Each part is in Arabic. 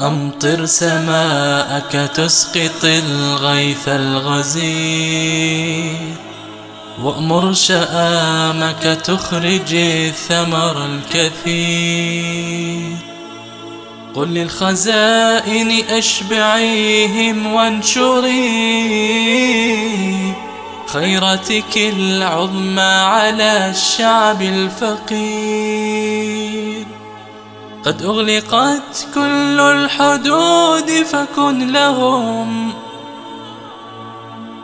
أمطر سماءك تسقط الغيث الغزير وأمر شآمك تخرج الثمر الكثير قل للخزائن أشبعيهم وانشري خيرتك العظمى على الشعب الفقير قد أغلقت كل الحدود فكن لهم.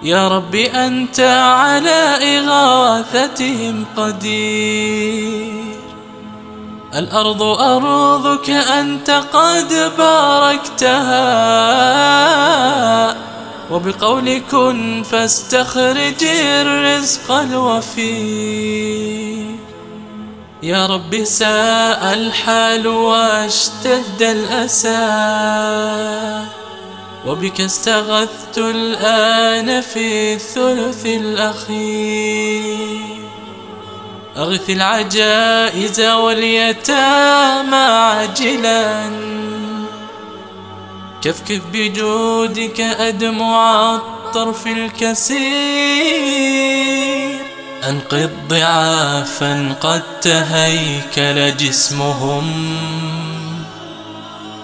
يا رب أنت على إغاثتهم قدير. الأرض أرضك أنت قد باركتها. وبقول كن فاستخرج الرزق الوفي يا رب ساء الحال واشتد الأسى وبك استغثت الآن في الثلث الأخير. أغث العجائز واليتامى عاجلا. كفكف بجودك أدمع الطرف الكسير. أنقذ ضعافا قد تهيكل جسمهم.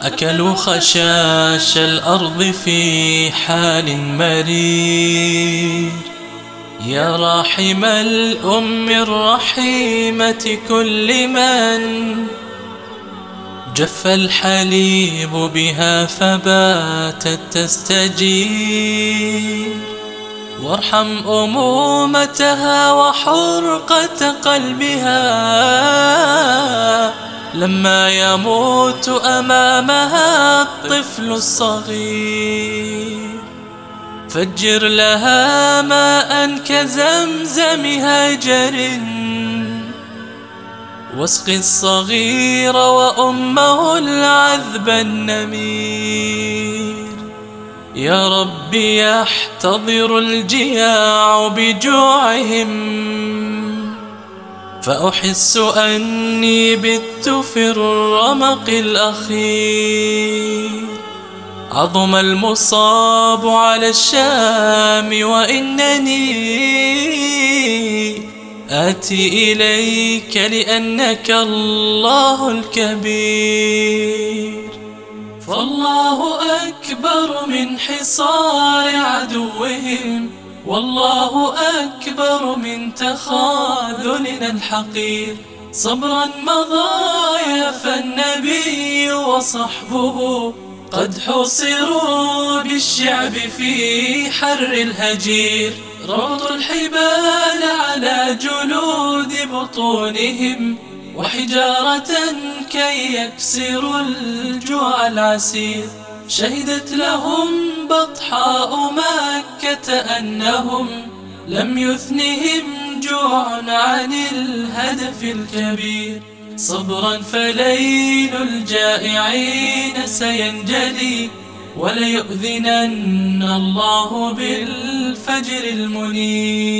أكلوا خشاش الأرض في حال مرير. يا راحم الأم الرحيمة كل من جف الحليب بها فباتت تستجير. وارحم أمومتها وحرقة قلبها. لما يموت أمامها الطفل الصغير فجر لها ماء كزمزم هجر. واسق الصغير وأمه العذب النمير يا رب يحتضر الجياع بجوعهم فأحس أني بت في الرمق الأخير. عظم المصاب على الشام وإنني آتي إليك لأنك الله الكبير. فالله أكبر من حصار عدوهم. والله أكبر من تخاذلنا الحقير. صبرا مضى فالنبي وصحبه. قد حصروا بالشعب في حر الهجير. ربطوا الحبال على جلود بطونهم. وحجارة كي يكسروا الجوع العسير. شهدت لهم بطحاء مكة أنهم لم يثنهم جوع عن الهدف الكبير. صبرا فليل الجائعين سينجلي وليؤذنن الله بالفجر المنير.